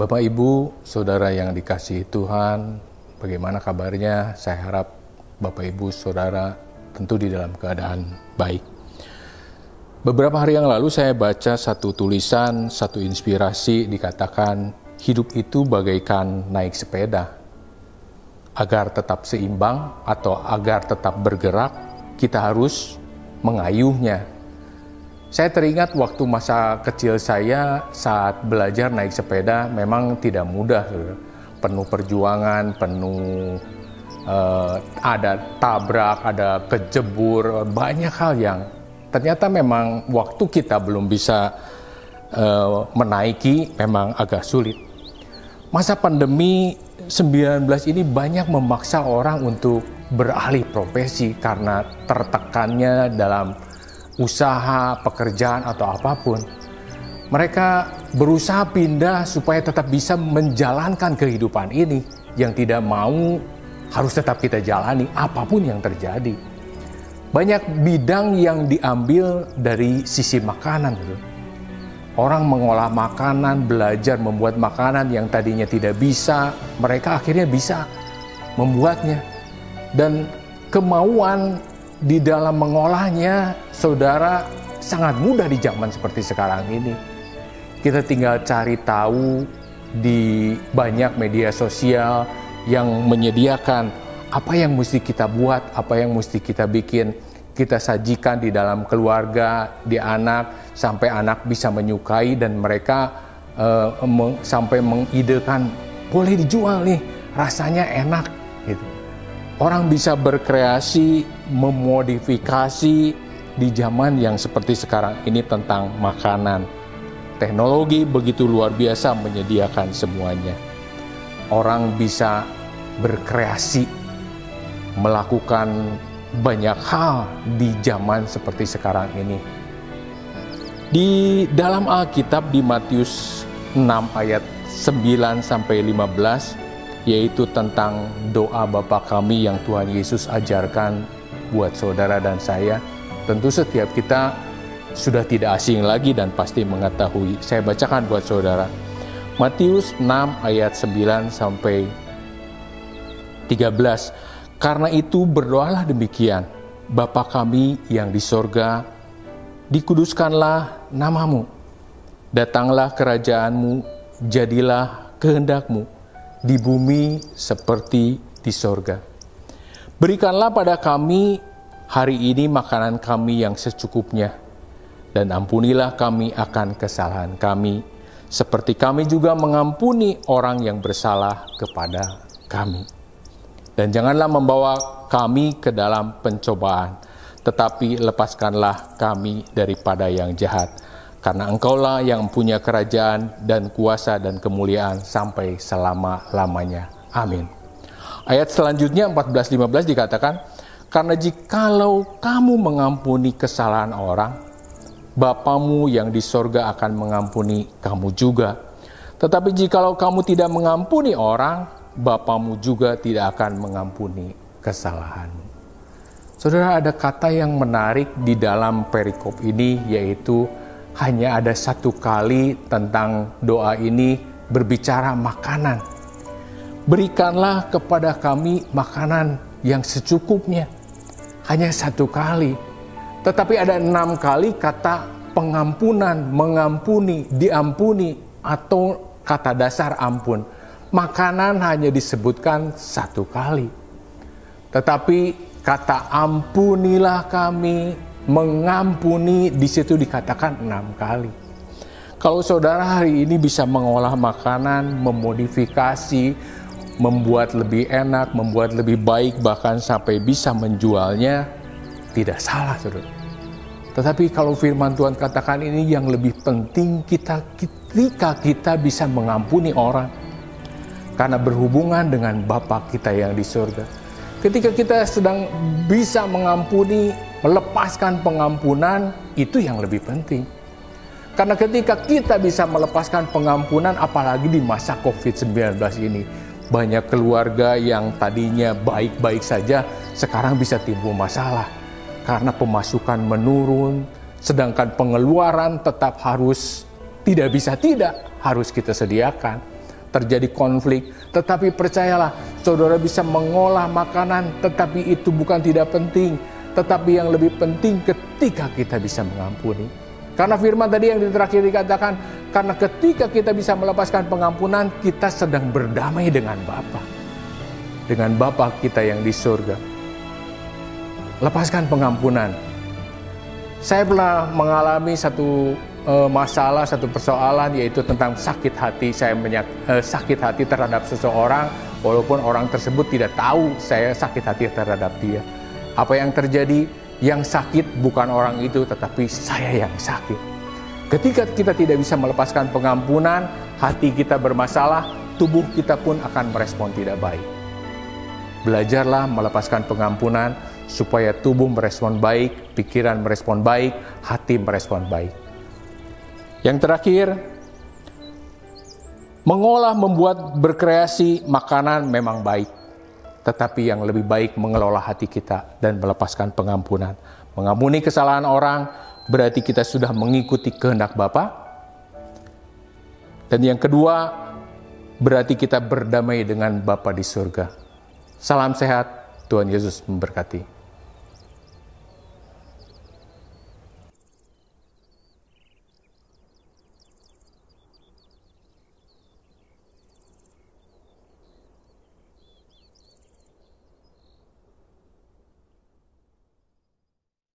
Bapak Ibu, saudara yang dikasihi Tuhan, bagaimana kabarnya? Saya harap Bapak Ibu, saudara tentu di dalam keadaan baik. Beberapa hari yang lalu saya baca satu tulisan, satu inspirasi dikatakan hidup itu bagaikan naik sepeda. Agar tetap seimbang atau agar tetap bergerak, kita harus mengayuhnya, saya teringat waktu masa kecil saya saat belajar naik sepeda memang tidak mudah, penuh perjuangan, penuh uh, ada tabrak, ada kejebur, banyak hal yang ternyata memang waktu kita belum bisa uh, menaiki memang agak sulit. Masa pandemi 19 ini banyak memaksa orang untuk beralih profesi karena tertekannya dalam usaha, pekerjaan, atau apa pun. Mereka berusaha pindah supaya tetap bisa menjalankan kehidupan ini yang tidak mau harus tetap kita jalani apa pun yang terjadi. Banyak bidang yang diambil dari sisi makanan. Orang mengolah makanan, belajar membuat makanan yang tadinya tidak bisa, mereka akhirnya bisa membuatnya. Dan kemauan di dalam mengolahnya, saudara, sangat mudah di zaman seperti sekarang ini. Kita tinggal cari tahu di banyak media sosial yang menyediakan apa yang mesti kita buat, apa yang mesti kita bikin, kita sajikan di dalam keluarga, di anak, sampai anak bisa menyukai dan mereka uh, sampai mengidekan boleh dijual nih, rasanya enak gitu. Orang bisa berkreasi, memodifikasi di zaman yang seperti sekarang ini tentang makanan. Teknologi begitu luar biasa menyediakan semuanya. Orang bisa berkreasi, melakukan banyak hal di zaman seperti sekarang ini. Di dalam Alkitab di Matius 6 ayat 9 sampai 15 yaitu tentang doa Bapa kami yang Tuhan Yesus ajarkan buat saudara dan saya. Tentu setiap kita sudah tidak asing lagi dan pasti mengetahui. Saya bacakan buat saudara. Matius 6 ayat 9 sampai 13. Karena itu berdoalah demikian. Bapa kami yang di sorga, dikuduskanlah namamu. Datanglah kerajaanmu, jadilah kehendakmu di bumi seperti di sorga. Berikanlah pada kami hari ini makanan kami yang secukupnya, dan ampunilah kami akan kesalahan kami, seperti kami juga mengampuni orang yang bersalah kepada kami. Dan janganlah membawa kami ke dalam pencobaan, tetapi lepaskanlah kami daripada yang jahat karena engkaulah yang punya kerajaan dan kuasa dan kemuliaan sampai selama-lamanya. Amin. Ayat selanjutnya 14-15 dikatakan, Karena jikalau kamu mengampuni kesalahan orang, Bapamu yang di sorga akan mengampuni kamu juga. Tetapi jikalau kamu tidak mengampuni orang, Bapamu juga tidak akan mengampuni kesalahanmu. Saudara ada kata yang menarik di dalam perikop ini yaitu hanya ada satu kali tentang doa ini berbicara makanan. Berikanlah kepada kami makanan yang secukupnya. Hanya satu kali. Tetapi ada enam kali kata pengampunan, mengampuni, diampuni, atau kata dasar ampun. Makanan hanya disebutkan satu kali. Tetapi kata ampunilah kami, mengampuni di situ dikatakan enam kali. Kalau saudara hari ini bisa mengolah makanan, memodifikasi, membuat lebih enak, membuat lebih baik, bahkan sampai bisa menjualnya, tidak salah, saudara. Tetapi kalau firman Tuhan katakan ini yang lebih penting kita ketika kita bisa mengampuni orang. Karena berhubungan dengan Bapa kita yang di surga. Ketika kita sedang bisa mengampuni melepaskan pengampunan itu yang lebih penting. Karena ketika kita bisa melepaskan pengampunan apalagi di masa COVID-19 ini, banyak keluarga yang tadinya baik-baik saja sekarang bisa timbul masalah karena pemasukan menurun, sedangkan pengeluaran tetap harus tidak bisa tidak harus kita sediakan. terjadi konflik. Tetapi percayalah, saudara bisa mengolah makanan, tetapi itu bukan tidak penting. Tetapi yang lebih penting ketika kita bisa mengampuni. Karena firman tadi yang terakhir dikatakan, karena ketika kita bisa melepaskan pengampunan, kita sedang berdamai dengan Bapa. Dengan Bapa kita yang di surga. Lepaskan pengampunan. Saya pernah mengalami satu uh, masalah, satu persoalan yaitu tentang sakit hati. Saya menyak, uh, sakit hati terhadap seseorang walaupun orang tersebut tidak tahu saya sakit hati terhadap dia. Apa yang terjadi? Yang sakit bukan orang itu tetapi saya yang sakit. Ketika kita tidak bisa melepaskan pengampunan, hati kita bermasalah, tubuh kita pun akan merespon tidak baik. Belajarlah melepaskan pengampunan supaya tubuh merespon baik, pikiran merespon baik, hati merespon baik. Yang terakhir, mengolah, membuat, berkreasi makanan memang baik. Tetapi yang lebih baik mengelola hati kita dan melepaskan pengampunan. Mengampuni kesalahan orang berarti kita sudah mengikuti kehendak Bapa. Dan yang kedua, berarti kita berdamai dengan Bapa di surga. Salam sehat, Tuhan Yesus memberkati.